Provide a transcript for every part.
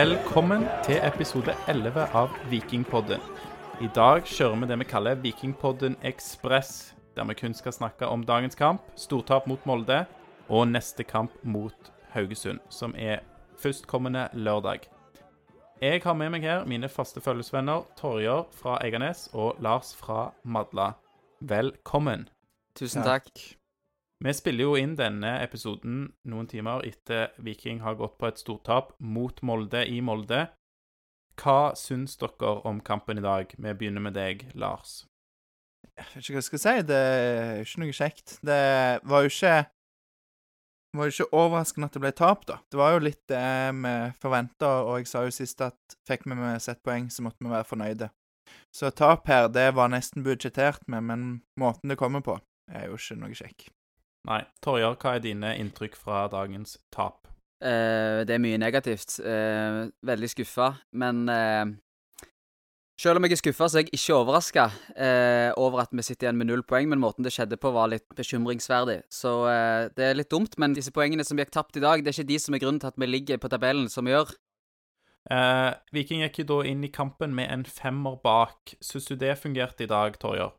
Velkommen til episode 11 av Vikingpodden. I dag kjører vi det vi kaller Vikingpodden Ekspress, der vi kun skal snakke om dagens kamp, stortap mot Molde, og neste kamp mot Haugesund, som er førstkommende lørdag. Jeg har med meg her mine faste følgesvenner Torjer fra Eiganes og Lars fra Madla. Velkommen. Tusen takk. Vi spiller jo inn denne episoden noen timer etter Viking har gått på et stortap mot Molde i Molde. Hva syns dere om kampen i dag? Vi begynner med deg, Lars. Jeg vet ikke hva jeg skal si. Det er ikke noe kjekt. Det var jo ikke det var jo ikke overraskende at det ble tap, da. Det var jo litt det vi forventa, og jeg sa jo sist at fikk vi med sett poeng, så måtte vi være fornøyde. Så tap her, det var nesten budsjettert med, men måten det kommer på, er jo ikke noe kjekk. Nei. Torjer, hva er dine inntrykk fra dagens tap? Eh, det er mye negativt. Eh, veldig skuffa. Men eh, selv om jeg er skuffa, så er jeg ikke overraska eh, over at vi sitter igjen med null poeng. Men måten det skjedde på, var litt bekymringsverdig. Så eh, det er litt dumt. Men disse poengene som gikk tapt i dag, det er ikke de som er grunnen til at vi ligger på tabellen som vi gjør. Eh, Viking gikk jo da inn i kampen med en femmer bak. Syns du det fungerte i dag, Torjer?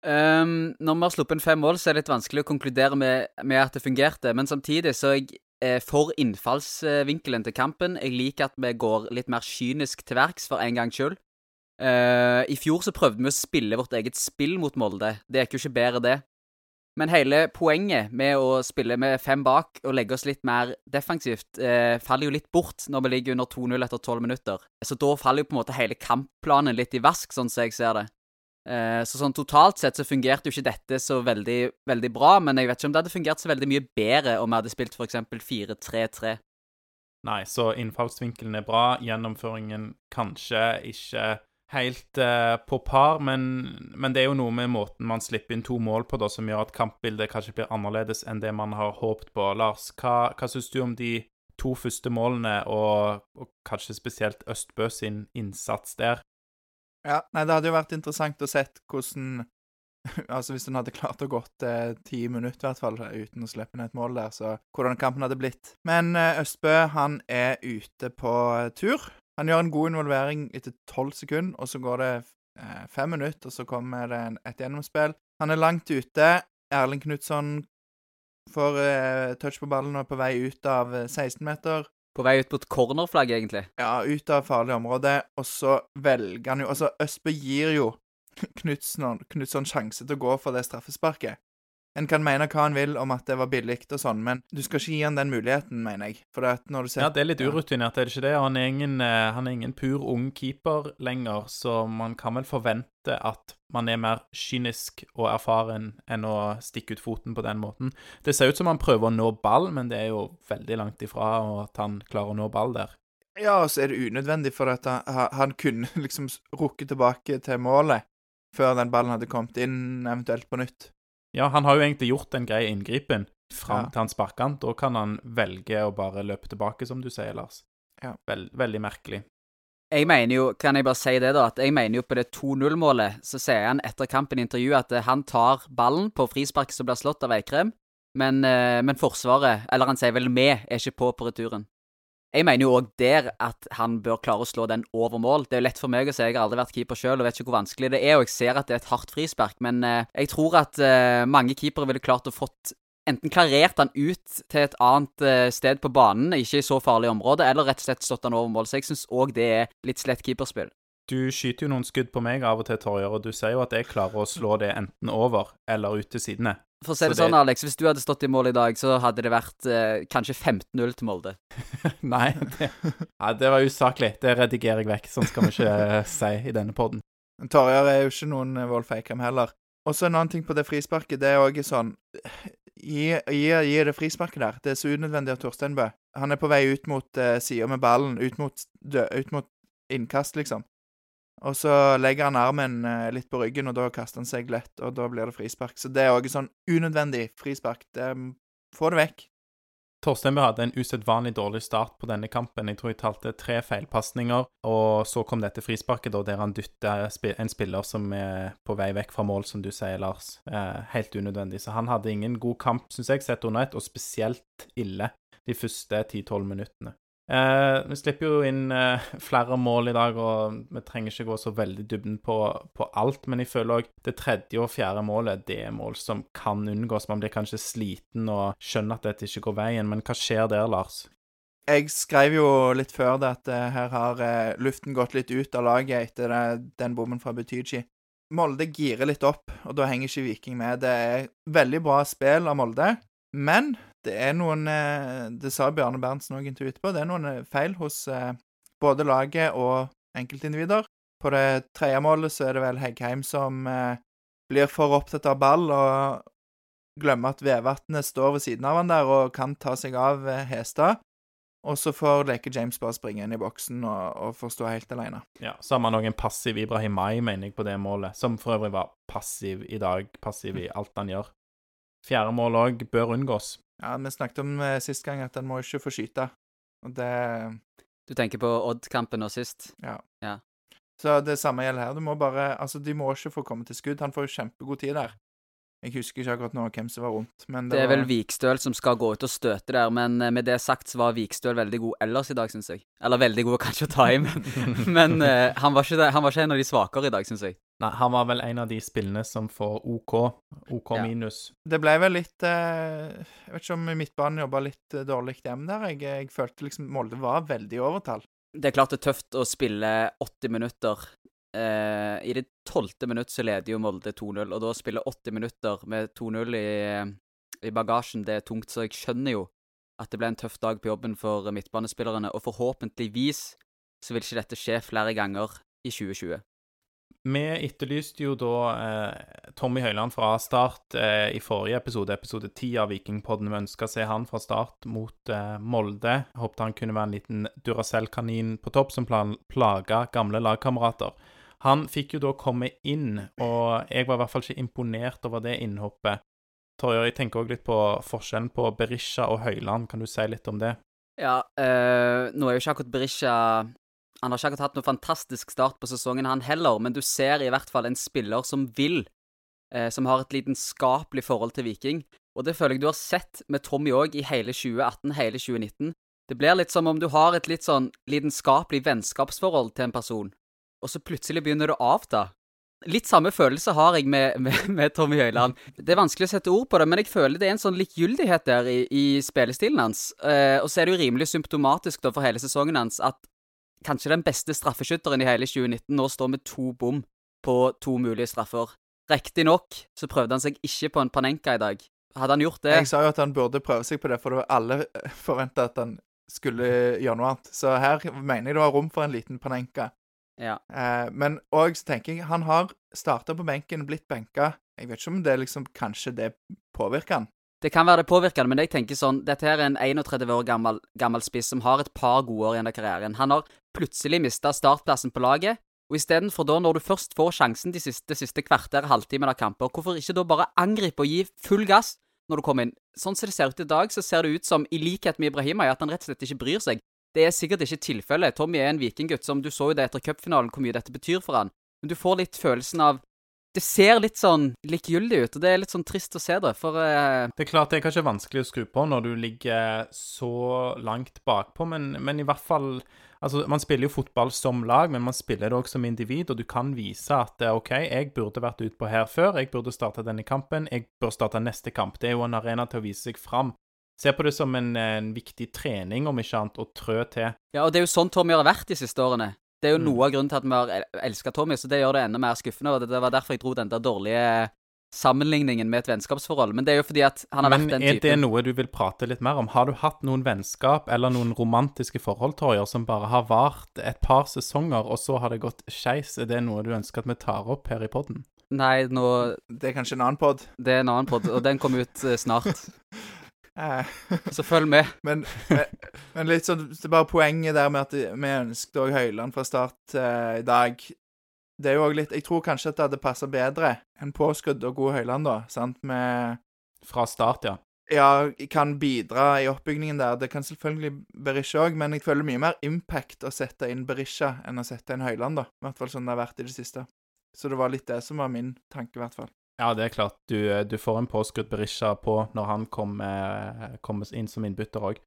Um, når vi har sluppet inn fem mål, så er det litt vanskelig å konkludere med, med at det fungerte. Men samtidig så er jeg eh, for innfallsvinkelen til kampen. Jeg liker at vi går litt mer kynisk til verks for en gangs skyld. Uh, I fjor så prøvde vi å spille vårt eget spill mot Molde. Det gikk jo ikke bedre, det. Men hele poenget med å spille med fem bak og legge oss litt mer defensivt, eh, faller jo litt bort når vi ligger under 2-0 etter 12 minutter. Så da faller jo på en måte hele kampplanen litt i vask, sånn som jeg ser det. Eh, så sånn totalt sett så fungerte jo ikke dette så veldig, veldig bra, men jeg vet ikke om det hadde fungert så veldig mye bedre om vi hadde spilt f.eks. 4-3-3. Nei, så innfallsvinkelen er bra. Gjennomføringen kanskje ikke helt eh, på par, men, men, det er jo noe med måten man slipper inn to mål på da, som gjør at kampbildet kanskje blir annerledes enn det man har håpet på. Lars, hva, hva syns du om de to første målene, og, og kanskje spesielt Østbø sin innsats der? Ja, nei, det hadde jo vært interessant å sett hvordan Altså, hvis en hadde klart å gått eh, ti minutter, i hvert fall, uten å slippe ned et mål der, så hvordan kampen hadde blitt. Men eh, Østbø, han er ute på eh, tur. Han gjør en god involvering etter tolv sekunder, og så går det eh, fem minutter, og så kommer det et gjennomspill. Han er langt ute. Erling Knutson får eh, touch på ballen og er på vei ut av 16 eh. På vei ut mot cornerflagget, egentlig. Ja, ut av farlig område, og så velger han jo Altså, Østbø gir jo Knutson sjanse til å gå for det straffesparket. En kan mene hva han vil om at det var billig og sånn, men du skal ikke gi han den muligheten, mener jeg. For at når du ser Ja, det er litt urutinert, er det ikke det? Han er, ingen, eh, han er ingen pur ung keeper lenger, så man kan vel forvente at man er mer kynisk og erfaren enn å stikke ut foten på den måten. Det ser ut som han prøver å nå ball, men det er jo veldig langt ifra at han klarer å nå ball der. Ja, og så er det unødvendig, for at han, han kunne liksom rukket tilbake til målet før den ballen hadde kommet inn, eventuelt på nytt. Ja, han har jo egentlig gjort en grei inngripen fram ja. til han sparker han. Da kan han velge å bare løpe tilbake, som du sier, Lars. Ja. Vel, veldig merkelig. Jeg mener jo, kan jeg bare si det, da, at jeg mener jo på det 2-0-målet, så sier han etter kampen i intervjuet at eh, han tar ballen på frispark som blir slått av Eikrem, men, eh, men Forsvaret, eller han sier vel vi, er ikke på på returen. Jeg mener jo òg der at han bør klare å slå den over mål. Det er jo lett for meg å si, jeg har aldri vært keeper sjøl og vet ikke hvor vanskelig det er, og jeg ser at det er et hardt frispark, men eh, jeg tror at eh, mange keepere ville klart å fått enten klarert han ut til et annet eh, sted på banen, ikke i så farlig område, eller rett og slett stått han over mål. Så jeg syns òg det er litt slett keeperspill. Du skyter jo noen skudd på meg av og til, Torjer, og du sier jo at jeg klarer å slå det enten over eller ut til sidene. For å si det, det sånn, Alex, hvis du hadde stått i mål i dag, så hadde det vært eh, kanskje 15-0 til Molde. Nei, det, ja, det var usaklig. Det redigerer jeg vekk. Sånn skal vi ikke uh, si i denne poden. Tarjei er jo ikke noen uh, Wolf Eikrem heller. Og så en annen ting på det frisparket. Det er òg sånn Gi, gi, gi, det frisparket der. Det er så unødvendig av Torsteinbø. Han er på vei ut mot uh, sida med ballen, ut mot, dø, ut mot innkast, liksom. Og så legger han armen eh, litt på ryggen, og da kaster han seg lett, og da blir det frispark. Så det er òg sånn unødvendig frispark. Det, få det vekk. Torsteinbø hadde en usedvanlig dårlig start på denne kampen. Jeg tror jeg talte tre feilpasninger, og så kom dette frisparket, der han dytter en spiller som er på vei vekk fra mål, som du sier, Lars. Eh, helt unødvendig. Så han hadde ingen god kamp, syns jeg, sett under ett, og spesielt ille de første 10-12 minuttene. Eh, vi slipper jo inn eh, flere mål i dag, og vi trenger ikke gå så veldig dybden på, på alt. Men jeg føler òg det tredje og fjerde målet det er mål som kan unngås. Man blir kanskje sliten og skjønner at dette ikke går veien, men hva skjer der, Lars? Jeg skrev jo litt før det at eh, her har eh, luften gått litt ut av laget etter det, den bommen fra Butyji. Molde girer litt opp, og da henger ikke Viking med. Det er veldig bra spill av Molde, men det er noen eh, Det sa Bjarne Berntsen òg intervjuet på. Det er noen eh, feil hos eh, både laget og enkeltindivider. På det tredje målet så er det vel Heggheim som blir for opptatt av ball og glemmer at Vevatnet står ved siden av han der og kan ta seg av Hestad. Og så får Leke James bare springe inn i boksen og, og få stå helt alene. Ja, Så har man òg en passiv Ibrahim Mai, mener jeg, på det målet. Som for øvrig var passiv i dag. Passiv i alt han gjør. Fjerde mål òg bør unngås. Ja, vi snakket om uh, sist gang at han må ikke få skyte. Og det Du tenker på Odd-kampen nå sist? Ja. ja. Så det samme gjelder her. Du må bare Altså, de må ikke få komme til skudd. Han får jo kjempegod tid der. Jeg husker ikke akkurat nå hvem som var rundt, men det, det er var... vel Vikstøl som skal gå ut og støte der, men eh, med det sagt så var Vikstøl veldig god ellers i dag, syns jeg. Eller veldig god kanskje å ta i, men, men uh, han, var ikke, han, var ikke en av de svakere i dag, syns jeg. Nei, han var vel en av de spillene som får OK. OK ja. minus. Det ble vel litt eh, Jeg vet ikke om midtbanen jobba litt eh, dårlig hjemme der. Jeg, jeg, følte liksom Molde var veldig i overtall. Det er klart det er tøft å spille 80 minutter. Eh, I det tolvte minutt så leder jo Molde 2-0, og da å spille 80 minutter med 2-0 i, i bagasjen, det er tungt. Så jeg skjønner jo at det ble en tøff dag på jobben for midtbanespillerne, og forhåpentligvis så vil ikke dette skje flere ganger i 2020. Vi etterlyste jo da eh, Tommy Høiland fra start eh, i forrige episode, episode 10 av Vikingpodden. Vi ønska å se han fra start mot eh, Molde. Håpte han kunne være en liten Duracell-kanin på topp som plaga gamle lagkamerater. Han fikk jo da komme inn, og jeg var i hvert fall ikke imponert over det innhoppet. Torjør, jeg tenker òg litt på forskjellen på Berisha og Høiland. Kan du si litt om det? Ja, øh, nå er jo ikke akkurat Berisha han har ikke akkurat hatt noe fantastisk start på sesongen, han heller, men du ser i hvert fall en spiller som vil, eh, som har et lidenskapelig forhold til Viking. Og det føler jeg du har sett med Tommy òg i hele 2018, hele 2019. Det blir litt som om du har et litt sånn lidenskapelig vennskapsforhold til en person, og så plutselig begynner det å avta. Litt samme følelse har jeg med, med, med, Tommy Høiland. Det er vanskelig å sette ord på det, men jeg føler det er en sånn likegyldighet der i, i spillestilen hans. Eh, og så er det jo rimelig symptomatisk da for hele sesongen hans at kanskje den beste straffeskytteren i hele 2019 nå står med to bom på to mulige straffer. Riktignok så prøvde han seg ikke på en Panenka i dag. Hadde han gjort det Jeg sa jo at han burde prøve seg på det, for det var alle forventa at han skulle gjøre noe annet. Så her mener jeg det var rom for en liten Panenka. Ja. Eh, men òg så tenker jeg han har starta på benken, blitt benka. Jeg vet ikke om det liksom Kanskje det påvirker han. Det kan være det påvirker han, men jeg tenker sånn Dette her er en 31 år gammel, gammel spiss som har et par gode år igjen av karrieren. Han har plutselig mista startplassen på laget, og istedenfor da, når du først får sjansen de siste, siste kvarter, halvtimen av kamper, hvorfor ikke da bare angripe og gi full gass når du kommer inn? Sånn som det ser ut i dag, så ser det ut som, i likhet med Ibrahima, at han rett og slett ikke bryr seg. Det er sikkert ikke tilfellet. Tommy er en vikinggutt som du så jo det etter cupfinalen, hvor mye dette betyr for han. Men du får litt følelsen av det ser litt sånn likegyldig ut, og det er litt sånn trist å se det, for uh... Det er klart det er kanskje vanskelig å skru på når du ligger så langt bakpå, men, men i hvert fall Altså, Man spiller jo fotball som lag, men man spiller det også som individ, og du kan vise at OK, jeg burde vært utpå her før, jeg burde starta denne kampen, jeg bør starte neste kamp. Det er jo en arena til å vise seg fram. Se på det som en, en viktig trening, om ikke annet, å trø til. Ja, og det er jo sånn Tommy har vært de siste årene. Det er jo mm. noe av grunnen til at vi har elska Tommy, så det gjør det enda mer skuffende. og Det var derfor jeg dro den der dårlige sammenligningen med et vennskapsforhold. Men det er jo fordi at han har Men vært den typen Men er det noe du vil prate litt mer om? Har du hatt noen vennskap eller noen romantiske forhold, Torjer, som bare har vart et par sesonger, og så har det gått skeis? Er det noe du ønsker at vi tar opp her i poden? Nei, nå Det er kanskje en annen pod? Det er en annen pod, og den kommer ut uh, snart. Eh. Så følg med. Men, men, men, litt sånn Det er bare poenget der med at vi ønsket òg Høyland fra start eh, i dag. Det er jo òg litt Jeg tror kanskje at det hadde passa bedre enn påskudd og god Høyland, da. Sant? Med Fra start, ja. Ja, kan bidra i oppbyggingen der. Det kan selvfølgelig Berisha òg, men jeg føler mye mer impact å sette inn Berisha enn å sette inn Høyland, da. I hvert fall sånn det har vært i det siste. Så det var litt det som var min tanke, i hvert fall. Ja, det er klart. Du, du får en påskrudd Berisha på når han kommer, kom inn som innbytter òg.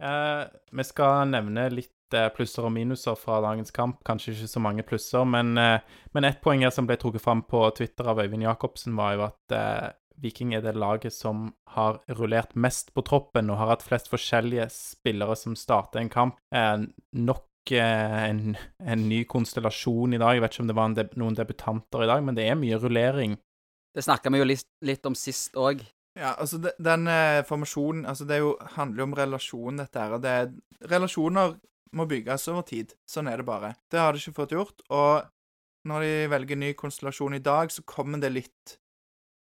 Eh, vi skal nevne litt eh, plusser og minuser fra dagens kamp. Kanskje ikke så mange plusser, men, eh, men ett poeng her som ble trukket fram på Twitter av Øyvind Jacobsen, var jo at eh, Viking er det laget som har rullert mest på troppen og har hatt flest forskjellige spillere som starter en kamp. Eh, nok eh, en, en, ny konstellasjon i dag. Jeg vet ikke om det var deb noen debutanter i dag, men det er mye rullering. Det snakka vi jo litt, litt om sist òg. Ja, altså de, den eh, formasjonen altså Det jo, handler jo om relasjon, dette her. Og det er Relasjoner må bygges over tid. Sånn er det bare. Det har de ikke fått gjort. Og når de velger ny konstellasjon i dag, så kommer det litt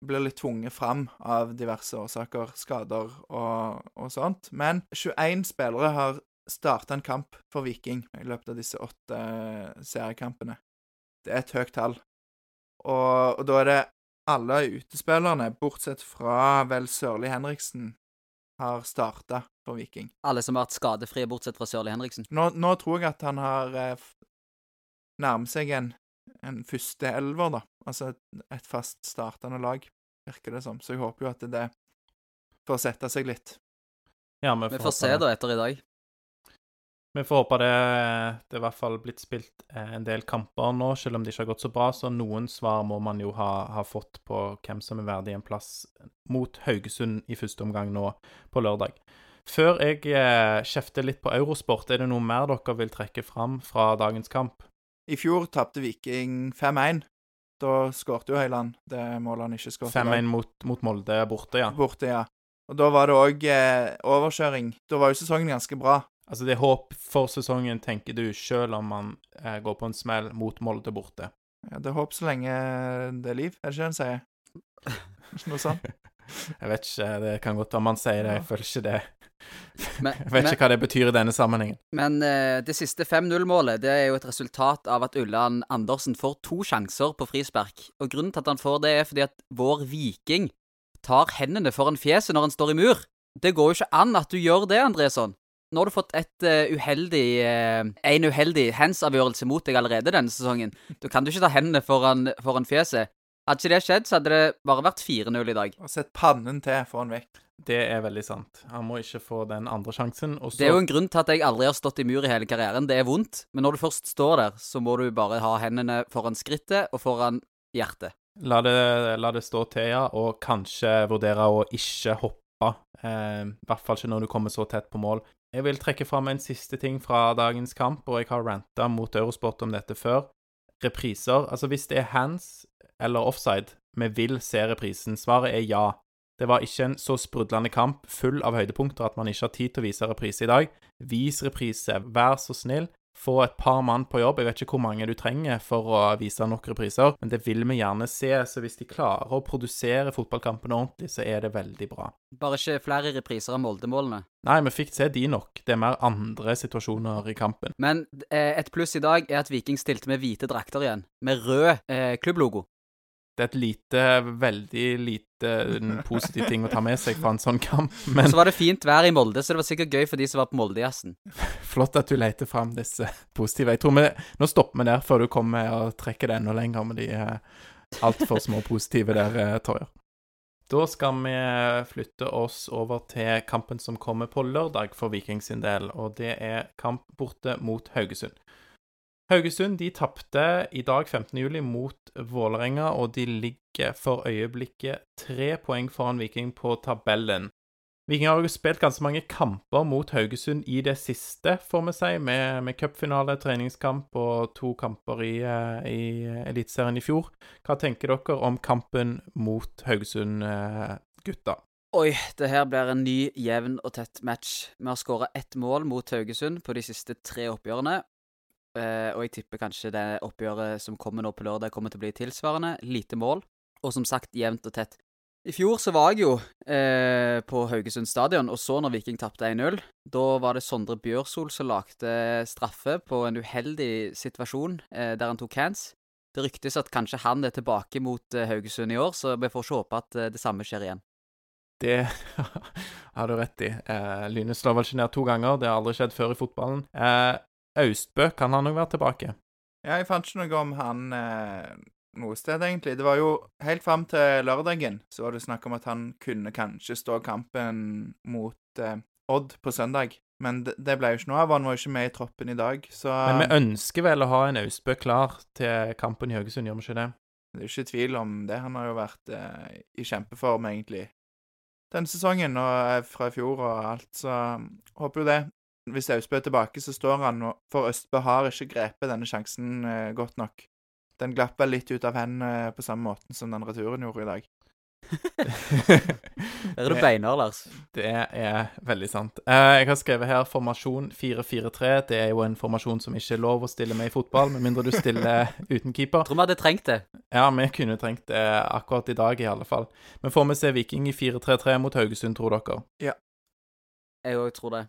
blir litt tvunget fram av diverse årsaker, skader og, og sånt. Men 21 spillere har starta en kamp for Viking i løpet av disse åtte seriekampene. Det er et høyt tall. Og, og da er det alle utespillerne, bortsett fra vel Sørli Henriksen, har starta for Viking. Alle som har vært skadefrie, bortsett fra Sørli Henriksen? Nå, nå, tror jeg at han har eh, nærmet seg en, en første elver, da. Altså et, et fast startende lag, virker det som. Så jeg håper jo at det, det får sette seg litt. Ja, vi får, vi får se da etter i dag. Vi får håpe det, det er i hvert fall blitt spilt eh, en del kamper nå, selv om det ikke har gått så bra. Så noen svar må man jo ha, ha fått på hvem som er verdig en plass mot Haugesund i første omgang nå på lørdag. Før jeg eh, kjefter litt på Eurosport, er det noe mer dere vil trekke fram fra dagens kamp? I fjor tapte Viking 5-1. Da skårte jo Høyland det målet han ikke skåret. 5-1 mot, mot, Molde borte, ja. Borte, ja. Og da var det òg eh, overkjøring. Da var jo sesongen ganske bra. Altså, det er håp for sesongen, tenker du, sjøl om man eh, går på en smell mot Molde borte? Ja, det er håp så lenge det er liv, er det ikke det en sier? Ikke noe sånt? jeg vet ikke, det kan godt være man sier det, jeg føler ikke det. Men, jeg vet men, ikke hva det betyr i denne sammenhengen. Men uh, det siste 5-0-målet det er jo et resultat av at Ulland Andersen får to sjanser på frispark. Og grunnen til at han får det, er fordi at vår Viking tar hendene foran fjeset når han står i mur. Det går jo ikke an at du gjør det, Andresson. Nå har du fått et uh, uheldig uh, en uheldig hands-avgjørelse mot deg allerede denne sesongen. Du kan du ikke ta hendene foran, foran fjeset. Hadde ikke det skjedd, så hadde det bare vært 4-0 i dag. Og sett pannen til, få han vekk. Det er veldig sant. Han må ikke få den andre sjansen. Også... Det er jo en grunn til at jeg aldri har stått i mur i hele karrieren. Det er vondt, men når du først står der, så må du bare ha hendene foran skrittet og foran hjertet. La det, la det stå til, ja, og kanskje vurdere å ikke hoppe. Eh, I hvert fall ikke når du kommer så tett på mål. Jeg vil trekke fram en siste ting fra dagens kamp, og jeg har ranta mot Eurosport om dette før. Repriser. Altså, hvis det er hands eller offside, vi vil se reprisen. Svaret er ja. Det var ikke en så sprudlende kamp, full av høydepunkter, at man ikke har tid til å vise reprise i dag. Vis reprise, vær så snill få et par mann på jobb. Jeg vet ikke hvor mange du trenger for å vise nok repriser, men det vil vi gjerne se. Så hvis de klarer å produsere fotballkampene ordentlig, så er det veldig bra. Bare ikke flere repriser av Molde-målene? Nei, vi fikk se de nok. Det er mer andre situasjoner i kampen. Men eh, et pluss i dag er at Viking stilte med hvite drakter igjen, med rød eh, klubblogo. Det er et lite, veldig lite positiv ting å ta med seg fra en sånn kamp, men Så var det fint vær i Molde, så det var sikkert gøy for de som var på Moldejazzen. Flott at du leter fram disse positive. Jeg tror vi Nå stopper vi der før du kommer og trekker det enda lenger med de eh, altfor små positive der, eh, Torjer. Da skal vi flytte oss over til kampen som kommer på lørdag for Viking sin del, og det er kamp borte mot Haugesund. Haugesund de tapte i dag 15.07 mot Vålerenga, og de ligger for øyeblikket tre poeng foran Viking på tabellen. Viking har jo spilt ganske mange kamper mot Haugesund i det siste, får vi si, med, med cupfinale, treningskamp og to kamper i, eh, i Eliteserien i fjor. Hva tenker dere om kampen mot Haugesund, eh? Oi, det her blir en ny, jevn og tett match. Vi har skåra ett mål mot Haugesund på de siste tre oppgjørene, Uh, og jeg tipper kanskje det oppgjøret som kommer nå på lørdag, kommer til å bli tilsvarende. Lite mål, og som sagt jevnt og tett. I fjor så var jeg jo uh, på Haugesund stadion og så når Viking tapte 1-0. Da var det Sondre Bjørsol som lagde straffe på en uheldig situasjon uh, der han tok hands. Det ryktes at kanskje han er tilbake mot Haugesund i år, så vi får ikke håpe at det samme skjer igjen. Det har du rett i. Lyne slår vel ikke ned to ganger, det har aldri skjedd før i fotballen. Eh, Austbø kan han òg være tilbake. Ja, jeg fant ikke noe om han eh, noe sted, egentlig. Det var jo helt fram til lørdagen så var det snakk om at han kunne kanskje stå kampen mot eh, Odd på søndag. Men det, det ble jo ikke noe av. Han var jo ikke med i troppen i dag, så Men vi ønsker vel å ha en Austbø klar til kampen i Haugesund, gjør vi ikke det? det er jo ikke tvil om det. Han har jo vært eh, i kjempeform, egentlig, denne sesongen og eh, fra i fjor og alt, så um, håper jo det. Hvis Austbø er tilbake, så står han, og for Østbø har ikke grepet denne sjansen eh, godt nok. Den glapp vel litt ut av hendene på samme måten som den returen gjorde i dag. Der er du beinhard, Lars. Det er veldig sant. Eh, jeg har skrevet her formasjon 4-4-3. Det er jo en formasjon som ikke er lov å stille med i fotball, med mindre du stiller uten keeper. Tror vi hadde trengt det. Ja, vi kunne trengt det akkurat i dag, i alle fall. Men får vi se Viking i 4-3-3 mot Haugesund, tror dere? Ja. Jeg òg tror det.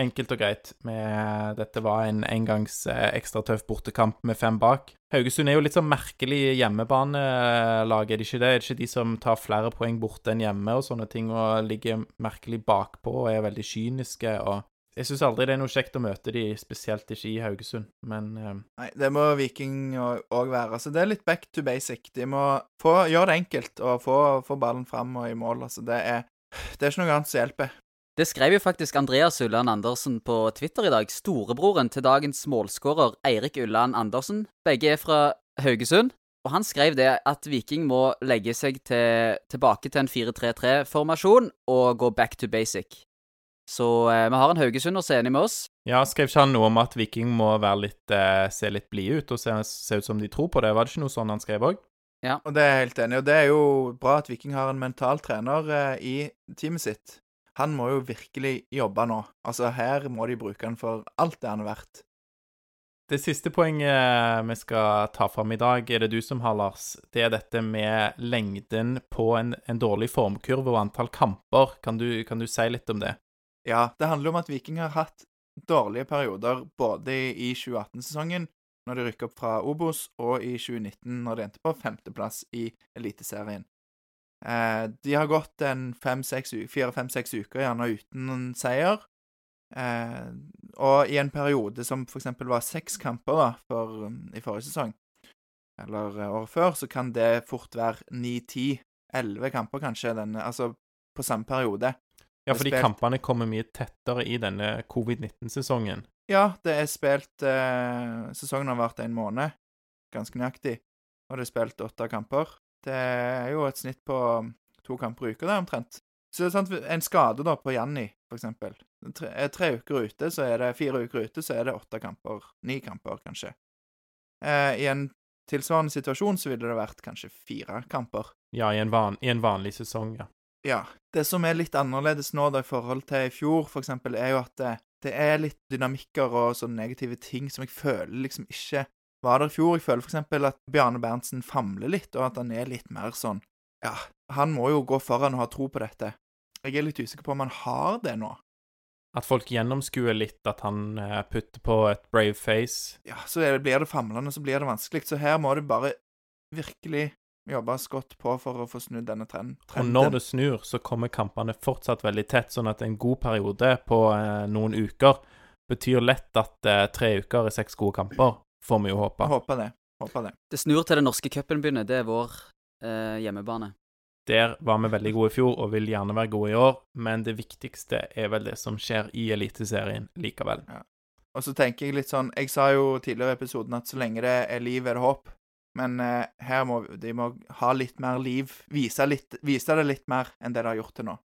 Enkelt og greit. Med, dette var en engangs eh, ekstra tøff bortekamp med fem bak. Haugesund er jo litt sånn merkelig hjemmebanelag, er det ikke det? Er det ikke de som tar flere poeng borte enn hjemme og sånne ting, og ligger merkelig bakpå og er veldig kyniske og Jeg syns aldri det er noe kjekt å møte de, spesielt ikke i Haugesund, men eh, Nei, det må Viking òg være. Altså, det er litt back to basic. De må få, gjøre det enkelt og få, få ballen fram og i mål. Altså, det er, det er ikke noe annet som hjelper. Det skrev jo faktisk Andreas Ulland Andersen på Twitter i dag. Storebroren til dagens målskårer Eirik Ulland Andersen. Begge er fra Haugesund. Og han skrev det at Viking må legge seg til, tilbake til en 4-3-3-formasjon og gå back to basic. Så eh, vi har en haugesunder som er enig med oss. Ja, skrev ikke han noe om at Viking må være litt, eh, se litt blide ut og se, se ut som de tror på det? Var det ikke noe sånn han skrev òg? Og det er jeg helt enig i. Og det er jo bra at Viking har en mental trener eh, i teamet sitt. Han må jo virkelig jobbe nå. Altså, her må de bruke han for alt det han er verdt. Det siste poenget vi skal ta fram i dag, er det du som har, Lars. Det er dette med lengden på en, en dårlig formkurve og antall kamper. Kan du, kan du si litt om det? Ja, det handler om at Viking har hatt dårlige perioder både i 2018-sesongen, når de rykket opp fra Obos, og i 2019, når de endte på femteplass i Eliteserien. Eh, de har gått en fire-fem-seks uker gjerne uten en seier. Eh, og i en periode som for eksempel var seks kamper da, for, um, i forrige sesong, eller eh, året før, så kan det fort være ni, ti, elleve kamper kanskje, denne, altså på samme periode. Ja, fordi spilt- kampene kommer mye tettere i denne covid-19-sesongen. Ja, det er spilt eh, Sesongen har vart en måned, ganske nøyaktig, og det er spilt åtte kamper. Det er jo et snitt på um, to kamper i uka, det, omtrent. Så det er sant, en skade da på Janni, for eksempel. Tre, er tre uker ute, så er det fire uker ute, så er det åtte kamper. Ni kamper, kanskje. Eh, I en tilsvarende situasjon så ville det vært kanskje fire kamper. Ja, i en, van, i en vanlig sesong, ja. Ja. Det som er litt annerledes nå da i forhold til i fjor, for eksempel, er jo at det, det er litt dynamikker og sånne negative ting som jeg føler liksom ikke var der i fjor. Jeg føler eksempel at Bjarne Berntsen famler litt, og at han er litt mer sånn Ja, han må jo gå foran og ha tro på dette. Jeg er litt usikker på om han har det nå. At folk gjennomskuer litt at han eh, putter på et brave face. Ja, så det, blir det famlende, så blir det vanskelig. Så her må det bare virkelig jobbes godt på for å få snudd denne trenden. Og når det snur, så kommer kampene fortsatt veldig tett, sånn at en god periode på eh, noen uker betyr lett at eh, tre uker er seks gode kamper, får vi jo håpe. Håper det. Håper det. Det snur til den norske cupen begynner. Det er vår eh, hjemmebane. Der var vi veldig gode i fjor og vil gjerne være gode i år, men det viktigste er vel det som skjer i Eliteserien likevel. Og så tenker jeg litt sånn Jeg sa jo tidligere i episoden at så lenge det er liv, er det håp. Men eh, her må de må ha litt mer liv. Vise, litt, vise det litt mer enn det de har gjort til nå.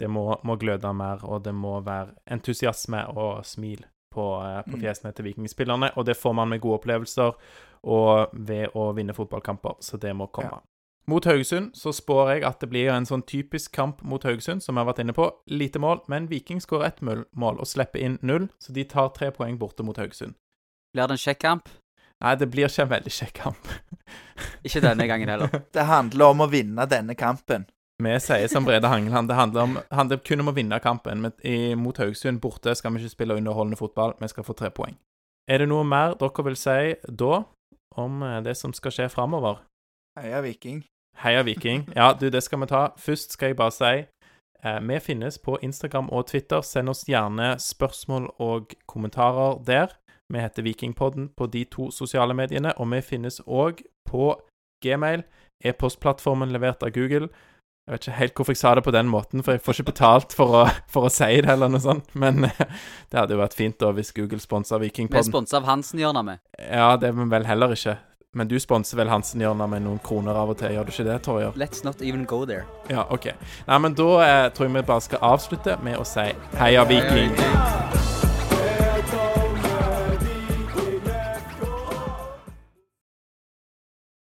Det må, må gløde mer, og det må være entusiasme og smil på, eh, på Mm. fjesene til vikingspillerne. Og det får man med gode opplevelser og ved å vinne fotballkamper, så det må komme. Mot Haugesund så spår jeg at det blir en sånn typisk kamp mot Haugesund, som jeg har vært inne på. Lite mål, men Viking skårer ett mål mål og slipper inn null, så de tar tre poeng borte mot Haugesund. Blir det en kjekk kamp? Nei, det blir ikke en veldig kjekk kamp. Ikke denne gangen heller. Det handler om å vinne denne kampen. Vi sier som Brede Hangeland, det handler, om, handler kun om å vinne kampen. Men i, mot Haugesund borte skal vi ikke spille underholdende fotball, vi skal få tre poeng. Er det noe mer dere vil si da om eh, det som skal skje framover? Heia Viking. Heia Viking. Ja, du, det skal vi ta. Først skal jeg bare si eh, vi finnes på Instagram og Twitter. Send oss gjerne spørsmål og kommentarer der. Vi heter Vikingpodden på de to sosiale mediene, og vi finnes òg på Gmail, e-postplattformen levert av Google. Jeg vet ikke helt hvorfor jeg sa det på den måten, for jeg får ikke betalt for å, for å si det, eller noe sånt. Men eh, det hadde jo vært fint da hvis Google sponsa Vi er sponsa av Hansen-hjørnet, vi. Ja, det er vi vel heller ikke. Men du sponser vel Hansen-hjørnet med noen kroner av og til, gjør du ikke det, Torjer? Let's not even go there. Ja, OK. Nei, men da eh, tror jeg vi bare skal avslutte med å si heia Viking.